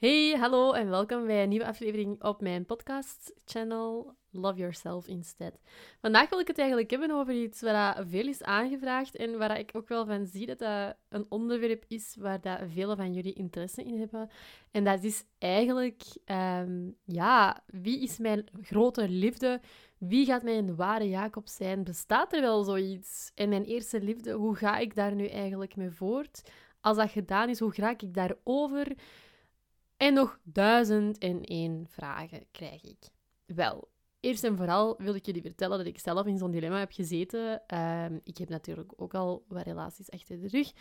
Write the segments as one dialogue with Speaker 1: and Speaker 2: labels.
Speaker 1: Hey, hallo en welkom bij een nieuwe aflevering op mijn podcast-channel Love Yourself Instead. Vandaag wil ik het eigenlijk hebben over iets waar veel is aangevraagd en waar ik ook wel van zie dat dat een onderwerp is waar dat velen van jullie interesse in hebben. En dat is eigenlijk, ehm, ja, wie is mijn grote liefde? Wie gaat mijn ware Jacob zijn? Bestaat er wel zoiets? En mijn eerste liefde, hoe ga ik daar nu eigenlijk mee voort? Als dat gedaan is, hoe raak ik daarover? En nog duizend en één vragen krijg ik. Wel, eerst en vooral wil ik jullie vertellen dat ik zelf in zo'n dilemma heb gezeten. Ehm, ik heb natuurlijk ook al wat relaties achter de rug.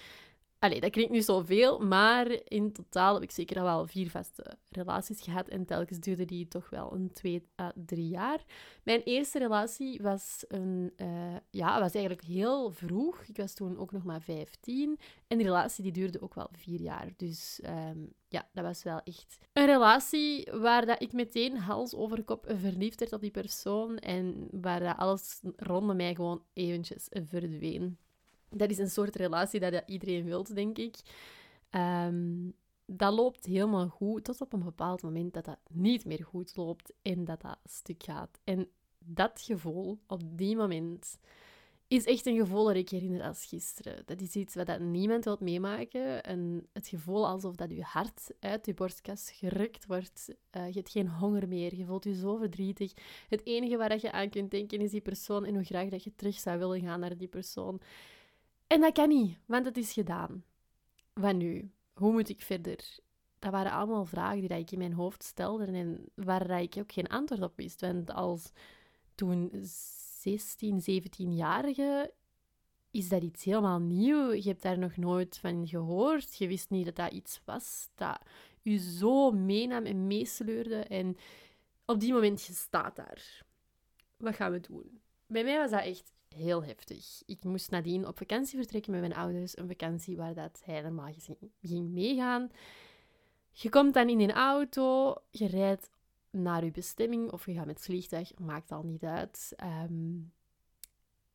Speaker 1: Allee, dat klinkt nu zoveel, maar in totaal heb ik zeker al wel vier vaste relaties gehad. En telkens duurde die toch wel een twee à drie jaar. Mijn eerste relatie was, een, uh, ja, was eigenlijk heel vroeg. Ik was toen ook nog maar 15. En die relatie die duurde ook wel vier jaar. Dus um, ja, dat was wel echt een relatie waar dat ik meteen hals over kop verliefd werd op die persoon. En waar alles rondom mij gewoon eventjes verdween dat is een soort relatie dat iedereen wil, denk ik. Um, dat loopt helemaal goed, tot op een bepaald moment dat dat niet meer goed loopt en dat dat stuk gaat. En dat gevoel op die moment is echt een gevoel dat ik herinner als gisteren. Dat is iets wat dat niemand wil meemaken. En het gevoel alsof dat je hart uit je borstkas gerukt wordt. Uh, je hebt geen honger meer. Je voelt je zo verdrietig. Het enige waar je aan kunt denken is die persoon en hoe graag dat je terug zou willen gaan naar die persoon. En dat kan niet, want het is gedaan. Van nu, hoe moet ik verder? Dat waren allemaal vragen die ik in mijn hoofd stelde en waar ik ook geen antwoord op wist. Want als toen 16, 17-jarige is dat iets helemaal nieuw. Je hebt daar nog nooit van gehoord. Je wist niet dat dat iets was dat u zo meenam en meesleurde. En op die moment, je staat daar. Wat gaan we doen? Bij mij was dat echt heel heftig. Ik moest nadien op vakantie vertrekken met mijn ouders. Een vakantie waar dat hij normaal gezien ging meegaan. Je komt dan in een auto, je rijdt naar je bestemming of je gaat met het vliegtuig, maakt al niet uit. Ehm,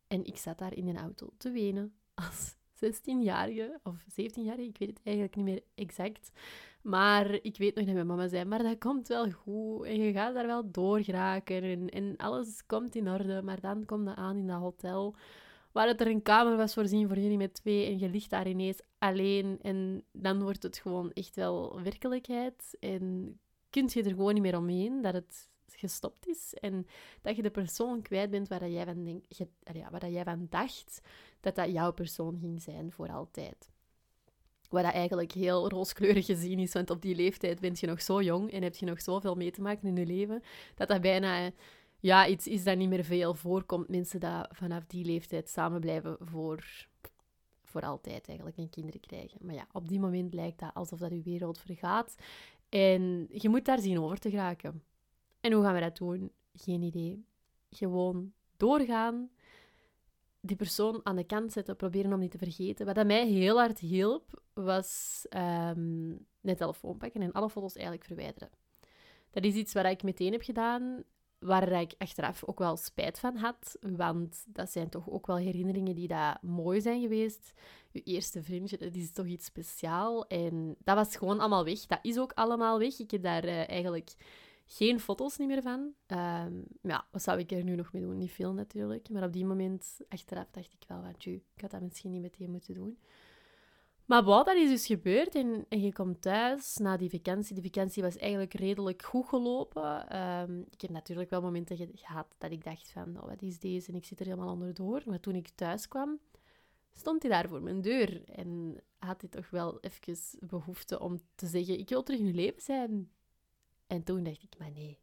Speaker 1: en ik zat daar in een auto te wenen als 16-jarige of 17-jarige, ik weet het eigenlijk niet meer exact. Maar ik weet nog dat mijn mama zei, maar dat komt wel goed en je gaat daar wel door geraken en, en alles komt in orde. Maar dan komt je aan in dat hotel waar het er een kamer was voorzien voor jullie met twee en je ligt daar ineens alleen en dan wordt het gewoon echt wel werkelijkheid en kun je er gewoon niet meer omheen dat het gestopt is en dat je de persoon kwijt bent waar jij van, denk, waar jij van dacht dat dat jouw persoon ging zijn voor altijd. Wat dat eigenlijk heel rooskleurig gezien is, want op die leeftijd ben je nog zo jong en heb je nog zoveel mee te maken in je leven, dat dat bijna ja, iets is dat niet meer veel voorkomt. Mensen dat vanaf die leeftijd samen blijven voor, voor altijd eigenlijk en kinderen krijgen. Maar ja, op die moment lijkt dat alsof dat je wereld vergaat. En je moet daar zien over te geraken. En hoe gaan we dat doen? Geen idee. Gewoon doorgaan die persoon aan de kant zetten, proberen om niet te vergeten. Wat dat mij heel hard hielp, was um, telefoon pakken en alle foto's eigenlijk verwijderen. Dat is iets wat ik meteen heb gedaan, waar ik achteraf ook wel spijt van had. Want dat zijn toch ook wel herinneringen die dat mooi zijn geweest. Je eerste vriendje, dat is toch iets speciaals. En dat was gewoon allemaal weg. Dat is ook allemaal weg. Ik heb daar uh, eigenlijk geen foto's niet meer van. Um, ja, wat zou ik er nu nog mee doen? Niet veel natuurlijk. Maar op die moment, achteraf, dacht ik wel van, ik had dat misschien niet meteen moeten doen. Maar wat, dat is dus gebeurd. En, en je komt thuis na die vakantie. Die vakantie was eigenlijk redelijk goed gelopen. Um, ik heb natuurlijk wel momenten gehad dat ik dacht van, oh, wat is deze? En ik zit er helemaal onderdoor. Maar toen ik thuis kwam, stond hij daar voor mijn deur. En had hij toch wel even behoefte om te zeggen, ik wil terug in je leven zijn. En toen dacht ik, maar nee,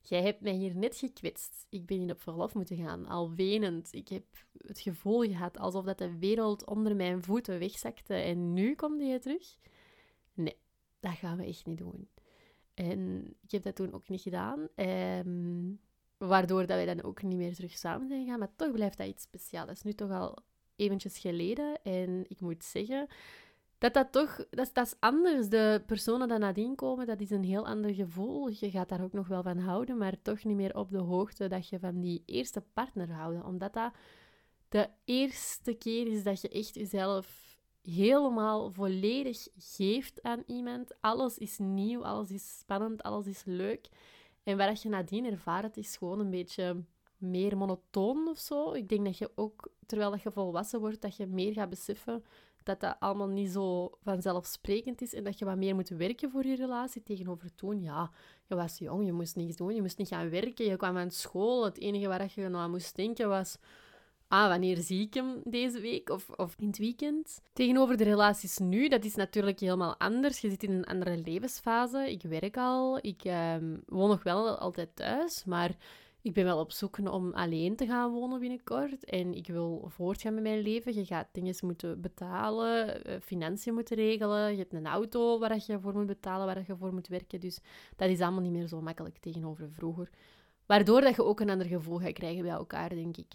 Speaker 1: jij hebt mij hier net gekwetst. Ik ben hier op verlof moeten gaan, al wenend. Ik heb het gevoel gehad alsof dat de wereld onder mijn voeten wegzakte. En nu komt hij terug? Nee, dat gaan we echt niet doen. En ik heb dat toen ook niet gedaan. Ehm, waardoor dat wij dan ook niet meer terug samen zijn gegaan. Maar toch blijft dat iets speciaals. Dat is nu toch al eventjes geleden. En ik moet zeggen dat dat toch, dat, dat is anders. De personen die nadien komen, dat is een heel ander gevoel. Je gaat daar ook nog wel van houden, maar toch niet meer op de hoogte dat je van die eerste partner houdt. Omdat dat de eerste keer is dat je echt jezelf helemaal volledig geeft aan iemand. Alles is nieuw, alles is spannend, alles is leuk. En wat je nadien ervaart, is gewoon een beetje meer monotoon of zo. Ik denk dat je ook, terwijl je volwassen wordt, dat je meer gaat beseffen dat dat allemaal niet zo vanzelfsprekend is en dat je wat meer moet werken voor je relatie tegenover toen. Ja, je was jong, je moest niets doen, je moest niet gaan werken, je kwam aan school. Het enige waar je nou aan moest denken was ah, wanneer zie ik hem deze week of, of in het weekend? Tegenover de relaties nu, dat is natuurlijk helemaal anders. Je zit in een andere levensfase. Ik werk al, ik ehm, woon nog wel altijd thuis, maar ik ben wel op zoek om alleen te gaan wonen binnenkort. En ik wil voortgaan met mijn leven. Je gaat dingen moeten betalen, eh, financiën moeten regelen. Je hebt een auto waar je voor moet betalen, waar je voor moet werken. Dus dat is allemaal niet meer zo makkelijk tegenover vroeger. Waardoor dat je ook een ander gevoel gaat krijgen bij elkaar, denk ik.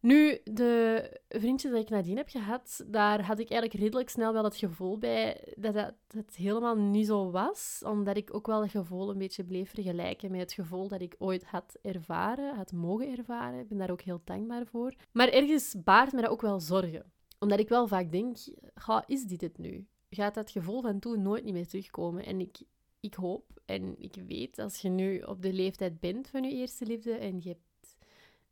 Speaker 1: Nu, de vriendjes dat ik nadien heb gehad, daar had ik eigenlijk redelijk snel wel het gevoel bij dat het helemaal niet zo was. Omdat ik ook wel het gevoel een beetje bleef vergelijken met het gevoel dat ik ooit had ervaren, had mogen ervaren. Ik ben daar ook heel dankbaar voor. Maar ergens baart me dat ook wel zorgen. Omdat ik wel vaak denk, ga, is dit het nu? Gaat dat gevoel van toen nooit niet meer terugkomen? En ik, ik hoop en ik weet, als je nu op de leeftijd bent van je eerste liefde en je hebt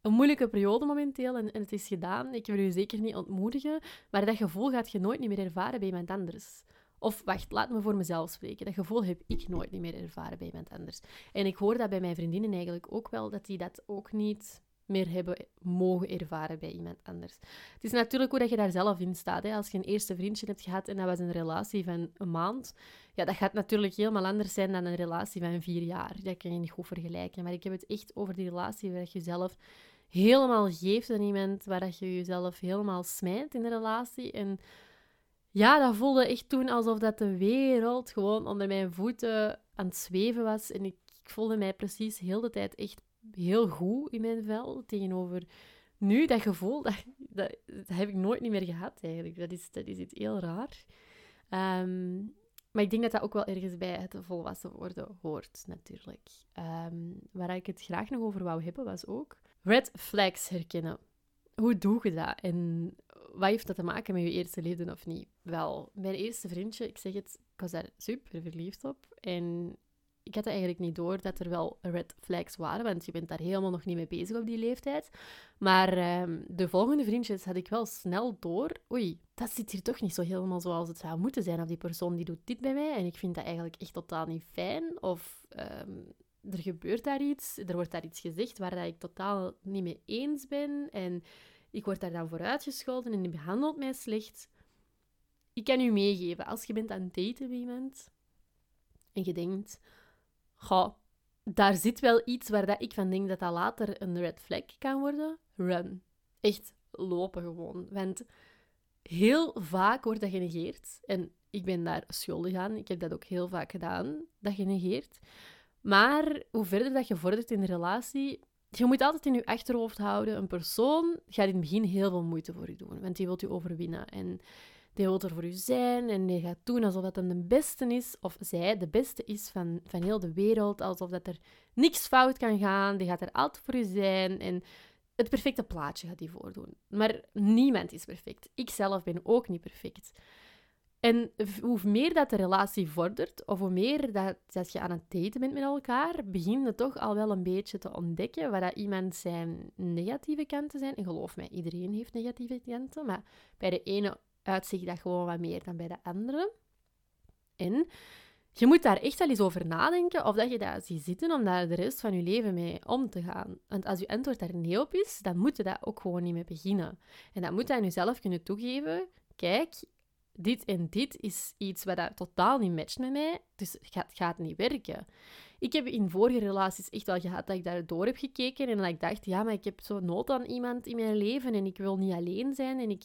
Speaker 1: een moeilijke periode momenteel en, en het is gedaan. Ik wil u zeker niet ontmoedigen, maar dat gevoel gaat je nooit meer ervaren bij iemand anders. Of wacht, laat me voor mezelf spreken. Dat gevoel heb ik nooit meer ervaren bij iemand anders. En ik hoor dat bij mijn vriendinnen eigenlijk ook wel, dat die dat ook niet meer hebben mogen ervaren bij iemand anders. Het is natuurlijk hoe dat je daar zelf in staat. Hè. Als je een eerste vriendje hebt gehad en dat was een relatie van een maand, ja, dat gaat natuurlijk helemaal anders zijn dan een relatie van vier jaar. Dat kan je niet goed vergelijken. Maar ik heb het echt over die relatie waar je zelf helemaal geeft aan iemand, waar dat je jezelf helemaal smijt in de relatie. En ja, dat voelde echt toen alsof dat de wereld gewoon onder mijn voeten aan het zweven was. En ik, ik voelde mij precies heel de tijd echt heel goed in mijn vel tegenover nu. Dat gevoel, dat, dat, heb ik nooit niet meer gehad eigenlijk. Dat is, dat is iets heel raar. Ehm, maar ik denk dat dat ook wel ergens bij het volwassen worden hoort, natuurlijk. Um, waar ik het graag nog over wou hebben, was ook red flags herkennen. Hoe doe je dat? En wat heeft dat te maken met je eerste liefde of niet? Wel, mijn eerste vriendje, ik zeg het, ik was daar super verliefd op. En ik had eigenlijk niet door dat er wel red flags waren, want je bent daar helemaal nog niet mee bezig op die leeftijd. Maar ehm, de volgende vriendjes had ik wel snel door. Oei, dat zit hier toch niet zo helemaal zoals het zou moeten zijn. Of die persoon die doet dit bij mij en ik vind dat eigenlijk echt totaal niet fijn. Of ehm, er gebeurt daar iets, er wordt daar iets gezegd waar dat ik totaal niet mee eens ben. En ik word daar dan voor uitgescholden en die behandelt mij slecht. Ik kan u meegeven, als je bent aan het daten met iemand en je denkt, goh, daar zit wel iets waar dat ik van denk dat dat later een red flag kan worden, run. Echt lopen gewoon. Want heel vaak wordt dat genegeerd. En ik ben daar schuldig aan. Ik heb dat ook heel vaak gedaan, dat genegeerd. Maar hoe verder dat je vordert in de relatie, je moet altijd in je achterhoofd houden, een persoon gaat in het begin heel veel moeite voor je doen, want die wil je overwinnen. En die wil er voor je zijn en die gaat doen alsof dat hem de beste is, of zij de beste is van, van heel de wereld, alsof dat er niks fout kan gaan. Die gaat er altijd voor je zijn en het perfecte plaatje gaat die voordoen. Maar niemand is perfect. Ik zelf ben ook niet perfect. En hoe meer dat de relatie vordert, of hoe meer dat, dat je aan het daten bent met elkaar, begin je toch al wel een beetje te ontdekken waar dat iemand zijn negatieve kanten zijn. En geloof mij, iedereen heeft negatieve kanten, maar bij de ene uitzicht dat gewoon wat meer dan bij de andere. En je moet daar echt wel eens over nadenken of dat je dat ziet zitten om daar de rest van je leven mee om te gaan. Want als je antwoord daar nee op is, dan moet je dat ook gewoon niet mee beginnen. En dan moet je aan jezelf kunnen toegeven, kijk, dit en dit is iets wat totaal niet matcht met mij, dus het gaat, gaat niet werken. Ik heb in vorige relaties echt wel gehad dat ik daar door heb gekeken en dat ik dacht, ja, maar ik heb zo nood aan iemand in mijn leven en ik wil niet alleen zijn en ik...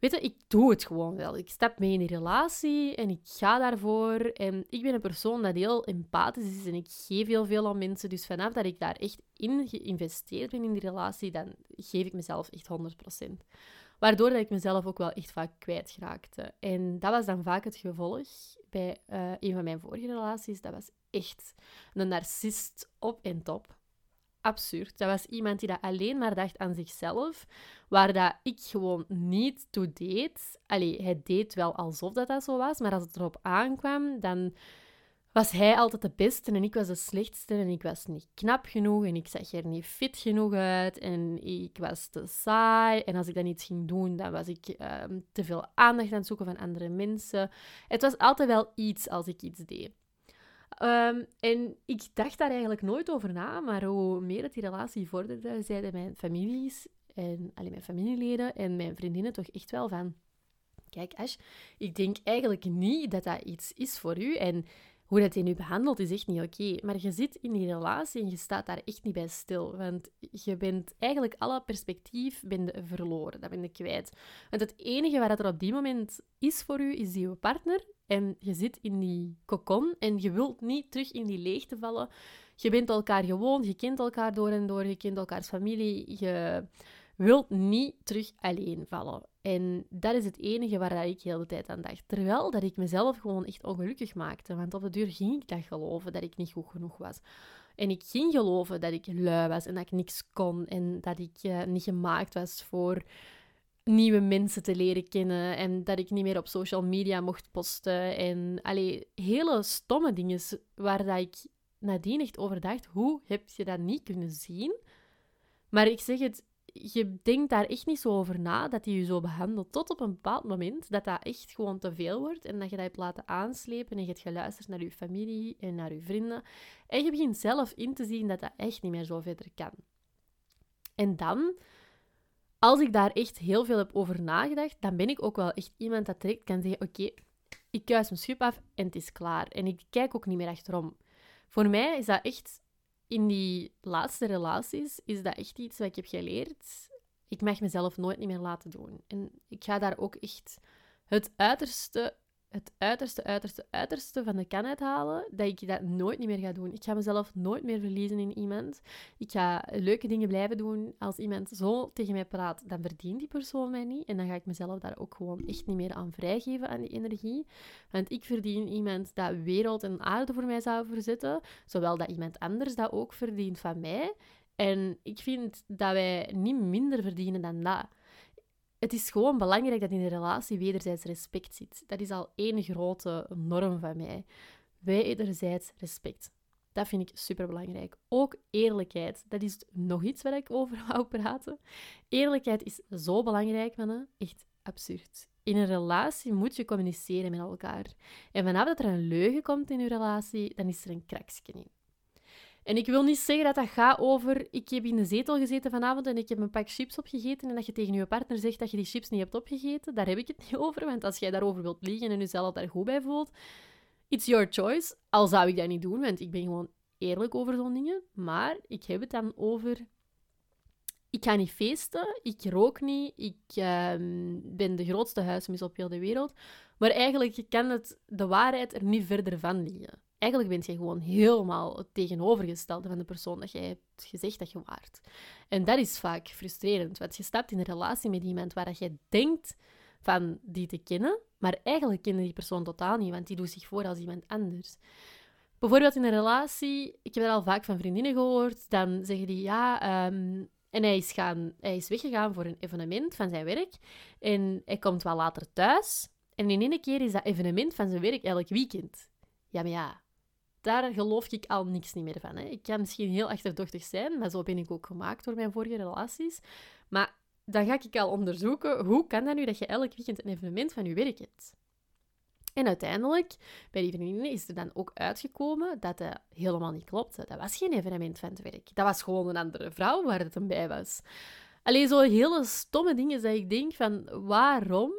Speaker 1: Weet je, ik doe het gewoon wel. Ik stap mee in die relatie en ik ga daarvoor. En ik ben een persoon dat heel empathisch is en ik geef heel veel aan mensen. Dus vanaf dat ik daar echt in geïnvesteerd ben in die relatie, dan geef ik mezelf echt 100%. Waardoor dat ik mezelf ook wel echt vaak kwijtraakte. En dat was dan vaak het gevolg bij uh, een van mijn vorige relaties. Dat was echt een narcist op en top. Absurd. Dat was iemand die dat alleen maar dacht aan zichzelf, waar dat ik gewoon niet toe deed. Allee, hij deed wel alsof dat, dat zo was, maar als het erop aankwam, dan was hij altijd de beste en ik was de slechtste en ik was niet knap genoeg en ik zag er niet fit genoeg uit en ik was te saai en als ik dan iets ging doen, dan was ik ehm, te veel aandacht aan het zoeken van andere mensen. Het was altijd wel iets als ik iets deed. Ehm, en ik dacht daar eigenlijk nooit over na, maar hoe meer het die relatie vorderde, zeiden mijn families en alleen mijn familieleden en mijn vriendinnen toch echt wel van... Kijk, Ash, ik denk eigenlijk niet dat dat iets is voor u. En hoe dat hij nu behandelt is echt niet oké. Maar je zit in die relatie en je staat daar echt niet bij stil. Want je bent eigenlijk alle perspectief bent verloren. Dat ben je kwijt. Want het enige wat er op die moment is voor u, is die partner. En je zit in die kokon en je wilt niet terug in die leegte vallen. Je bent elkaar gewoon, je kent elkaar door en door, je kent elkaars familie. Je wilt niet terug alleen vallen. En dat is het enige waar ik heel de tijd aan dacht. Terwijl dat ik mezelf gewoon echt ongelukkig maakte. Want op de duur ging ik dat geloven, dat ik niet goed genoeg was. En ik ging geloven dat ik lui was en dat ik niks kon. En dat ik uh, niet gemaakt was voor nieuwe mensen te leren kennen. En dat ik niet meer op social media mocht posten. En allee, hele stomme dingen waar dat ik nadien echt over dacht. Hoe heb je dat niet kunnen zien? Maar ik zeg het, je denkt daar echt niet zo over na dat hij je zo behandelt. Tot op een bepaald moment dat dat echt gewoon te veel wordt en dat je dat hebt laten aanslepen en je hebt geluisterd naar je familie en naar je vrienden. En je begint zelf in te zien dat dat echt niet meer zo verder kan. En dan, als ik daar echt heel veel heb over nagedacht, dan ben ik ook wel echt iemand dat direct kan zeggen: Oké, ik kuis mijn schub af en het is klaar. En ik kijk ook niet meer achterom. Voor mij is dat echt in die laatste relaties is dat echt iets wat ik heb geleerd. Ik mag mezelf nooit niet meer laten doen. En ik ga daar ook echt het uiterste het uiterste, uiterste, uiterste van de kan uithalen, dat ik dat nooit meer ga doen. Ik ga mezelf nooit meer verliezen in iemand. Ik ga leuke dingen blijven doen. Als iemand zo tegen mij praat, dan verdient die persoon mij niet. En dan ga ik mezelf daar ook gewoon echt niet meer aan vrijgeven, aan die energie. Want ik verdien iemand dat wereld en aarde voor mij zou verzetten. Zowel dat iemand anders dat ook verdient van mij. En ik vind dat wij niet minder verdienen dan dat het is gewoon belangrijk dat in de relatie wederzijds respect zit. Dat is al één grote norm van mij. Wederzijds respect. Dat vind ik superbelangrijk. Ook eerlijkheid. Dat is nog iets waar ik over wou praten. Eerlijkheid is zo belangrijk, mannen. Echt absurd. In een relatie moet je communiceren met elkaar. En vanaf dat er een leugen komt in je relatie, dan is er een kraksje in. En ik wil niet zeggen dat dat gaat over... Ik heb in de zetel gezeten vanavond en ik heb een pak chips opgegeten en dat je tegen je partner zegt dat je die chips niet hebt opgegeten. Daar heb ik het niet over, want als jij daarover wilt liegen en jezelf daar goed bij voelt, it's your choice. Al zou ik dat niet doen, want ik ben gewoon eerlijk over zo'n dingen. Maar ik heb het dan over... Ik ga niet feesten, ik rook niet, ik ehm, ben de grootste huismus op heel de wereld. Maar eigenlijk kan het de waarheid er niet verder van liggen. Eigenlijk ben je gewoon helemaal het tegenovergestelde van de persoon dat jij hebt gezegd dat je waart. En dat is vaak frustrerend, want je stapt in een relatie met iemand waar je denkt van die te kennen, maar eigenlijk kennen die persoon totaal niet, want die doet zich voor als iemand anders. Bijvoorbeeld in een relatie, ik heb dat al vaak van vriendinnen gehoord, dan zeggen die ja, ehm, en hij is, gaan, hij is weggegaan voor een evenement van zijn werk en hij komt wel later thuis. En in één keer is dat evenement van zijn werk elk weekend. Ja, maar ja, daar geloof ik al niks niet meer van. Hè. Ik kan misschien heel achterdochtig zijn, maar zo ben ik ook gemaakt door mijn vorige relaties. Maar dan ga ik al onderzoeken, hoe kan dat nu dat je elk weekend een evenement van je werk hebt? En uiteindelijk, bij die vriendinnen, is er dan ook uitgekomen dat dat helemaal niet klopte. Dat was geen evenement van het werk. Dat was gewoon een andere vrouw waar het een bij was. Alleen zo hele stomme dingen dat ik denk van, waarom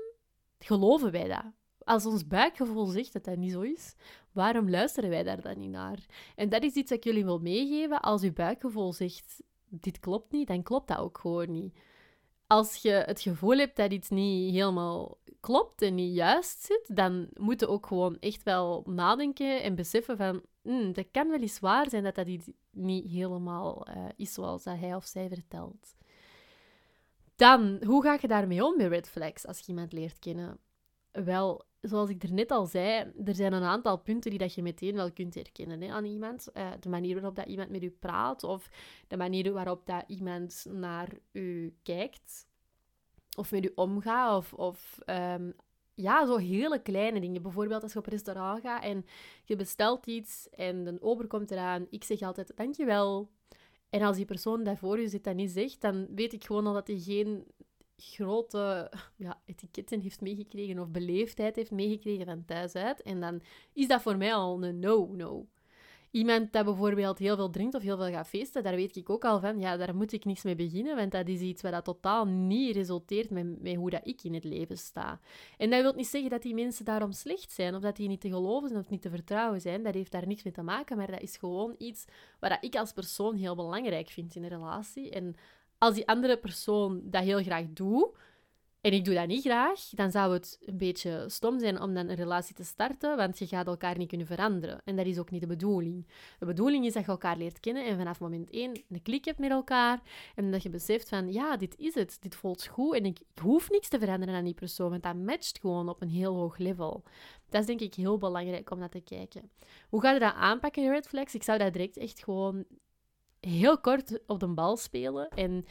Speaker 1: geloven wij dat? Als ons buikgevoel zegt dat dat niet zo is, waarom luisteren wij daar dan niet naar? En dat is iets dat ik jullie wil meegeven. Als je buikgevoel zegt, dit klopt niet, dan klopt dat ook gewoon niet. Als je het gevoel hebt dat iets niet helemaal klopt en niet juist zit, dan moet je ook gewoon echt wel nadenken en beseffen van, mm, dat kan wel eens waar zijn dat dat iets niet helemaal uh, is zoals dat hij of zij vertelt. Dan, hoe ga je daarmee om met red flags als je iemand leert kennen? Wel, zoals ik er net al zei, er zijn een aantal punten die dat je meteen wel kunt herkennen hè, aan iemand. Uh, de manier waarop dat iemand met u praat of de manier waarop dat iemand naar u kijkt of met u omgaat of, of um, ja, zo hele kleine dingen. Bijvoorbeeld als je op een restaurant gaat en je bestelt iets en de ober komt eraan. Ik zeg altijd dankjewel. En als die persoon daar voor je zit dat niet zegt, dan weet ik gewoon al dat hij geen grote ja, etiketten heeft meegekregen of beleefdheid heeft meegekregen van thuis uit. En dan is dat voor mij al een no-no. Iemand dat bijvoorbeeld heel veel drinkt of heel veel gaat feesten, daar weet ik ook al van, ja, daar moet ik niks mee beginnen, want dat is iets wat dat totaal niet resulteert met, met hoe dat ik in het leven sta. En dat wil niet zeggen dat die mensen daarom slecht zijn, of dat die niet te geloven zijn of niet te vertrouwen zijn. Dat heeft daar niks mee te maken, maar dat is gewoon iets wat ik als persoon heel belangrijk vind in een relatie. En als die andere persoon dat heel graag doet, en ik doe dat niet graag, dan zou het een beetje stom zijn om dan een relatie te starten, want je gaat elkaar niet kunnen veranderen. En dat is ook niet de bedoeling. De bedoeling is dat je elkaar leert kennen en vanaf moment één een klik hebt met elkaar en dat je beseft van, ja, dit is het, dit voelt goed en ik, ik hoef niks te veranderen aan die persoon, want dat matcht gewoon op een heel hoog level. Dat is denk ik heel belangrijk om naar te kijken. Hoe ga je dat aanpakken, red flags? Ik zou dat direct echt gewoon heel kort op de bal spelen en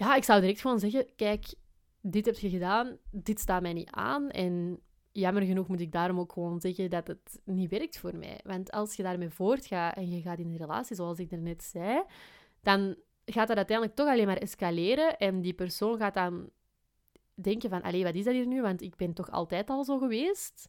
Speaker 1: ja, ik zou direct gewoon zeggen, kijk, dit heb je gedaan, dit staat mij niet aan. En jammer genoeg moet ik daarom ook gewoon zeggen dat het niet werkt voor mij. Want als je daarmee voortgaat en je gaat in een relatie, zoals ik er net zei, dan gaat dat uiteindelijk toch alleen maar escaleren. En die persoon gaat dan denken van, allee, wat is dat hier nu? Want ik ben toch altijd al zo geweest.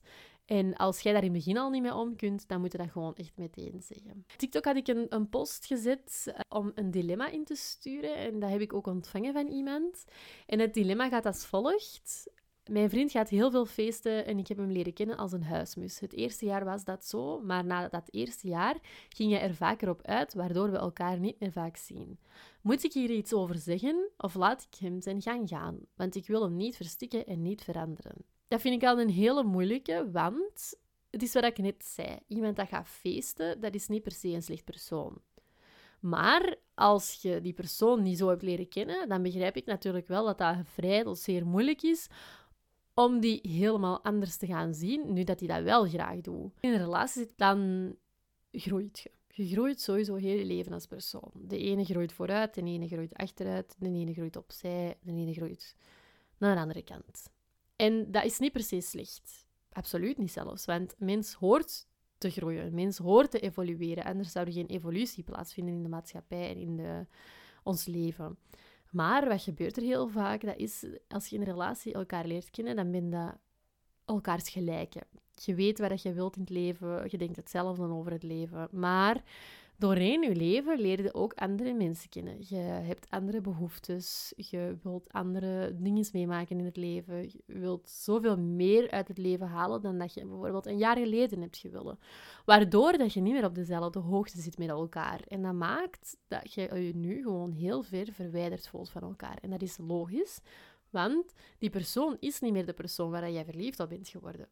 Speaker 1: En als jij daar in het begin al niet mee om kunt, dan moet je dat gewoon echt meteen zeggen. TikTok had ik een, een post gezet eh, om een dilemma in te sturen. En dat heb ik ook ontvangen van iemand. En het dilemma gaat als volgt. Mijn vriend gaat heel veel feesten en ik heb hem leren kennen als een huismus. Het eerste jaar was dat zo, maar na dat eerste jaar ging hij er vaker op uit, waardoor we elkaar niet meer vaak zien. Moet ik hier iets over zeggen of laat ik hem zijn gang gaan? Want ik wil hem niet verstikken en niet veranderen. Dat vind ik al een hele moeilijke, want het is wat ik net zei. Iemand dat gaat feesten, dat is niet per se een slecht persoon. Maar als je die persoon niet zo hebt leren kennen, dan begrijp ik natuurlijk wel dat dat vrij zeer moeilijk is om die helemaal anders te gaan zien, nu dat hij dat wel graag doet. In een relatie zit, dan groeit je. Je groeit sowieso heel je leven als persoon. De ene groeit vooruit, de ene groeit achteruit, de ene groeit opzij, de ene groeit naar de andere kant. En dat is niet per se slecht. Absoluut niet zelfs. Want mens hoort te groeien. Mens hoort te evolueren. Anders zou er geen evolutie plaatsvinden in de maatschappij en in de, ons leven. Maar wat gebeurt er heel vaak, dat is als je in een relatie elkaar leert kennen, dan ben je elkaars gelijken. Je weet wat je wilt in het leven, je denkt hetzelfde over het leven. Maar doorheen je leven leer je ook andere mensen kennen. Je hebt andere behoeftes, je wilt andere dingen meemaken in het leven. Je wilt zoveel meer uit het leven halen dan dat je bijvoorbeeld een jaar geleden hebt gewillen. Waardoor dat je niet meer op dezelfde hoogte zit met elkaar. En dat maakt dat je je nu gewoon heel ver verwijderd voelt van elkaar. En dat is logisch, want die persoon is niet meer de persoon waar jij verliefd op bent geworden.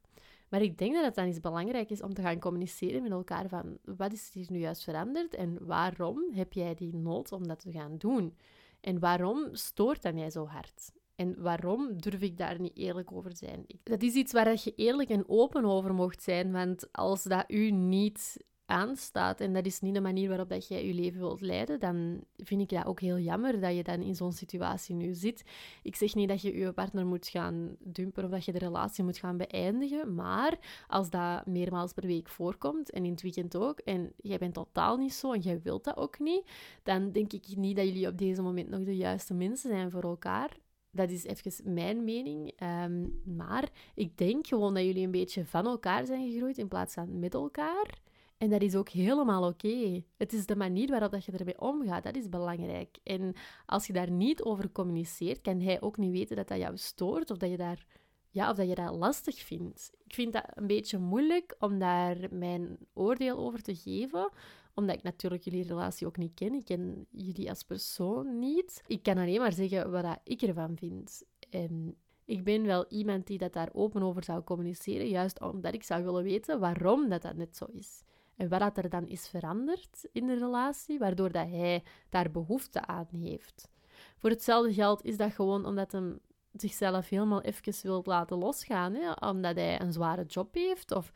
Speaker 1: Maar ik denk dat het dan eens belangrijk is om te gaan communiceren met elkaar van wat is hier nu juist veranderd en waarom heb jij die nood om dat te gaan doen? En waarom stoort dat mij zo hard? En waarom durf ik daar niet eerlijk over zijn? Dat is iets waar je eerlijk en open over mocht zijn, want als dat u niet aanstaat en dat is niet de manier waarop dat jij je leven wilt leiden, dan vind ik dat ook heel jammer dat je dan in zo'n situatie nu zit. Ik zeg niet dat je je partner moet gaan dumpen of dat je de relatie moet gaan beëindigen, maar als dat meermaals per week voorkomt en in het weekend ook, en jij bent totaal niet zo en jij wilt dat ook niet, dan denk ik niet dat jullie op deze moment nog de juiste mensen zijn voor elkaar. Dat is even mijn mening. Ehm, maar ik denk gewoon dat jullie een beetje van elkaar zijn gegroeid in plaats van met elkaar. En dat is ook helemaal oké. Het is de manier waarop dat je ermee omgaat, dat is belangrijk. En als je daar niet over communiceert, kan hij ook niet weten dat dat jou stoort of dat je daar ja, of dat je dat lastig vindt. Ik vind dat een beetje moeilijk om daar mijn oordeel over te geven, omdat ik natuurlijk jullie relatie ook niet ken. Ik ken jullie als persoon niet. Ik kan alleen maar zeggen wat ik ervan vind. En ik ben wel iemand die dat daar open over zou communiceren, juist omdat ik zou willen weten waarom dat, dat net zo is. En wat er dan is veranderd in de relatie, waardoor dat hij daar behoefte aan heeft. Voor hetzelfde geld is dat gewoon omdat hem zichzelf helemaal even wilt laten losgaan, hè, omdat hij een zware job heeft of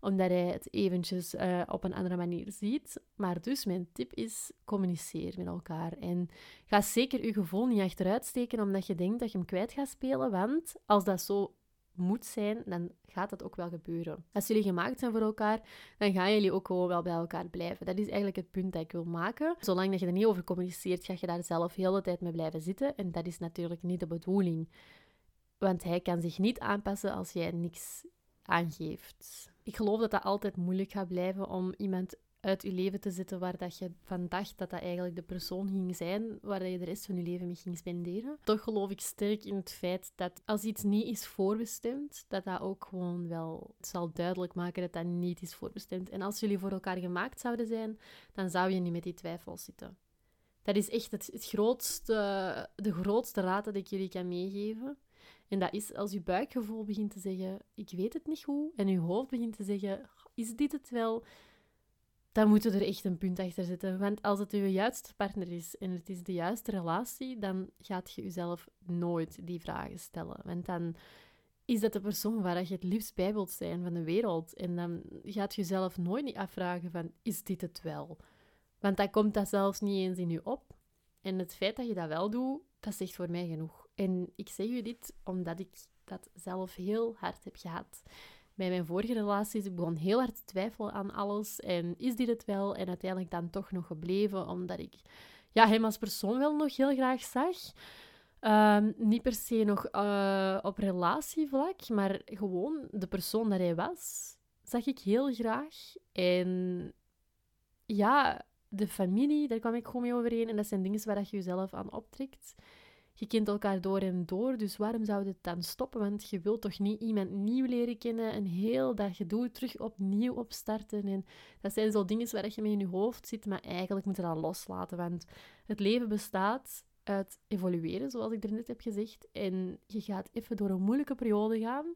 Speaker 1: omdat hij het eventjes uh, op een andere manier ziet. Maar dus mijn tip is, communiceer met elkaar. En ga zeker je gevoel niet achteruit steken omdat je denkt dat je hem kwijt gaat spelen. Want als dat zo moet zijn, dan gaat dat ook wel gebeuren. Als jullie gemaakt zijn voor elkaar, dan gaan jullie ook gewoon wel bij elkaar blijven. Dat is eigenlijk het punt dat ik wil maken. Zolang dat je er niet over communiceert, ga je daar zelf heel de tijd mee blijven zitten. En dat is natuurlijk niet de bedoeling. Want hij kan zich niet aanpassen als jij niks aangeeft. Ik geloof dat dat altijd moeilijk gaat blijven om iemand uit je leven te zetten waar dat je van dacht dat dat eigenlijk de persoon ging zijn waar je de rest van je leven mee ging spenderen. Toch geloof ik sterk in het feit dat als iets niet is voorbestemd, dat dat ook gewoon wel zal duidelijk maken dat dat niet is voorbestemd. En als jullie voor elkaar gemaakt zouden zijn, dan zou je niet met die twijfels zitten. Dat is echt het, het grootste, de grootste raad dat ik jullie kan meegeven. En dat is als je buikgevoel begint te zeggen, ik weet het niet goed, en je hoofd begint te zeggen, is dit het wel? Dan moet je er echt een punt achter zetten. Want als het je juiste partner is en het is de juiste relatie, dan gaat je jezelf nooit die vragen stellen. Want dan is dat de persoon waar je het liefst bij wilt zijn van de wereld. En dan gaat je jezelf nooit niet afvragen van, is dit het wel? Want dan komt dat zelfs niet eens in je op. En het feit dat je dat wel doet, dat zegt voor mij genoeg. En ik zeg u dit omdat ik dat zelf heel hard heb gehad. Bij mijn vorige relaties, ik begon heel hard te twijfelen aan alles. En is dit het wel? En uiteindelijk dan toch nog gebleven, omdat ik ja, hem als persoon wel nog heel graag zag. Ehm, niet per se nog uh, op relatievlak, maar gewoon de persoon dat hij was, zag ik heel graag. En ja, de familie, daar kwam ik gewoon mee overeen. En dat zijn dingen waar je jezelf aan optrekt. Je kent elkaar door en door, dus waarom zou het dan stoppen? Want je wilt toch niet iemand nieuw leren kennen en heel dat gedoe terug opnieuw opstarten. En dat zijn zo dingen waar je mee in je hoofd zit, maar eigenlijk moet je dat loslaten. Want het leven bestaat uit evolueren, zoals ik er net heb gezegd. En je gaat even door een moeilijke periode gaan.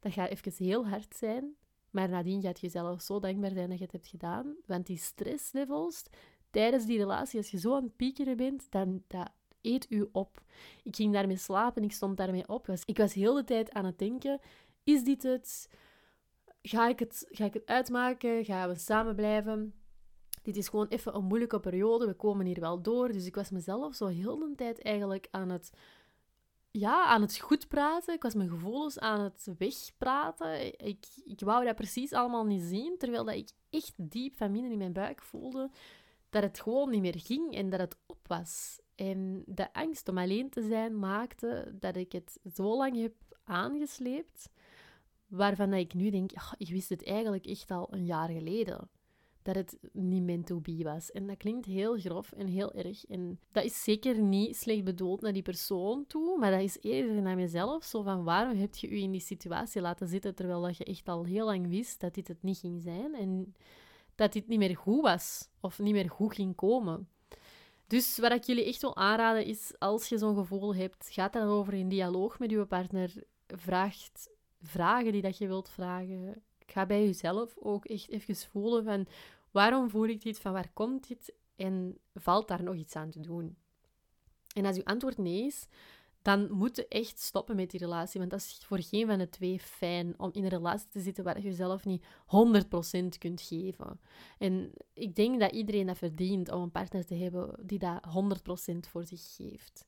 Speaker 1: Dat gaat even heel hard zijn. Maar nadien gaat je zelf zo dankbaar zijn dat je het hebt gedaan. Want die stresslevels tijdens die relatie, als je zo aan het piekeren bent, dan dat eet u op. Ik ging daarmee slapen, ik stond daarmee op. Ik was heel de tijd aan het denken, is dit het? Ga ik het, ga ik het uitmaken? Gaan we samen blijven? Dit is gewoon even een moeilijke periode, we komen hier wel door. Dus ik was mezelf zo heel de tijd eigenlijk aan het ja, aan het goed praten. Ik was mijn gevoelens aan het wegpraten. Ik, ik wou dat precies allemaal niet zien, terwijl dat ik echt diep van binnen in mijn buik voelde dat het gewoon niet meer ging en dat het op was. En de angst om alleen te zijn maakte dat ik het zo lang heb aangesleept, waarvan ik nu denk, oh, ik wist het eigenlijk echt al een jaar geleden. Dat het niet meant to be was. En dat klinkt heel grof en heel erg. En dat is zeker niet slecht bedoeld naar die persoon toe, maar dat is eerder naar mezelf. Zo van, waarom heb je je in die situatie laten zitten, terwijl dat je echt al heel lang wist dat dit het niet ging zijn en dat dit niet meer goed was of niet meer goed ging komen. Dus wat ik jullie echt wil aanraden is, als je zo'n gevoel hebt, ga daarover in dialoog met je partner. Vraag vragen die dat je wilt vragen. Ga bij jezelf ook echt even voelen van, waarom voel ik dit, van waar komt dit en valt daar nog iets aan te doen? En als je antwoord nee is, dan moet je echt stoppen met die relatie. Want dat is voor geen van de twee fijn om in een relatie te zitten waar je jezelf niet 100% kunt geven. En ik denk dat iedereen dat verdient om een partner te hebben die dat 100% voor zich geeft.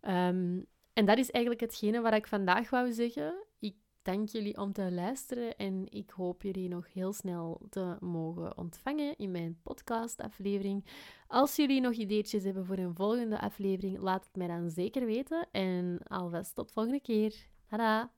Speaker 1: Ehm, en dat is eigenlijk hetgene wat ik vandaag wou zeggen. Ik dank jullie om te luisteren en ik hoop jullie nog heel snel te mogen ontvangen in mijn podcastaflevering. Als jullie nog ideetjes hebben voor een volgende aflevering, laat het mij dan zeker weten. En alvast tot volgende keer. Tada!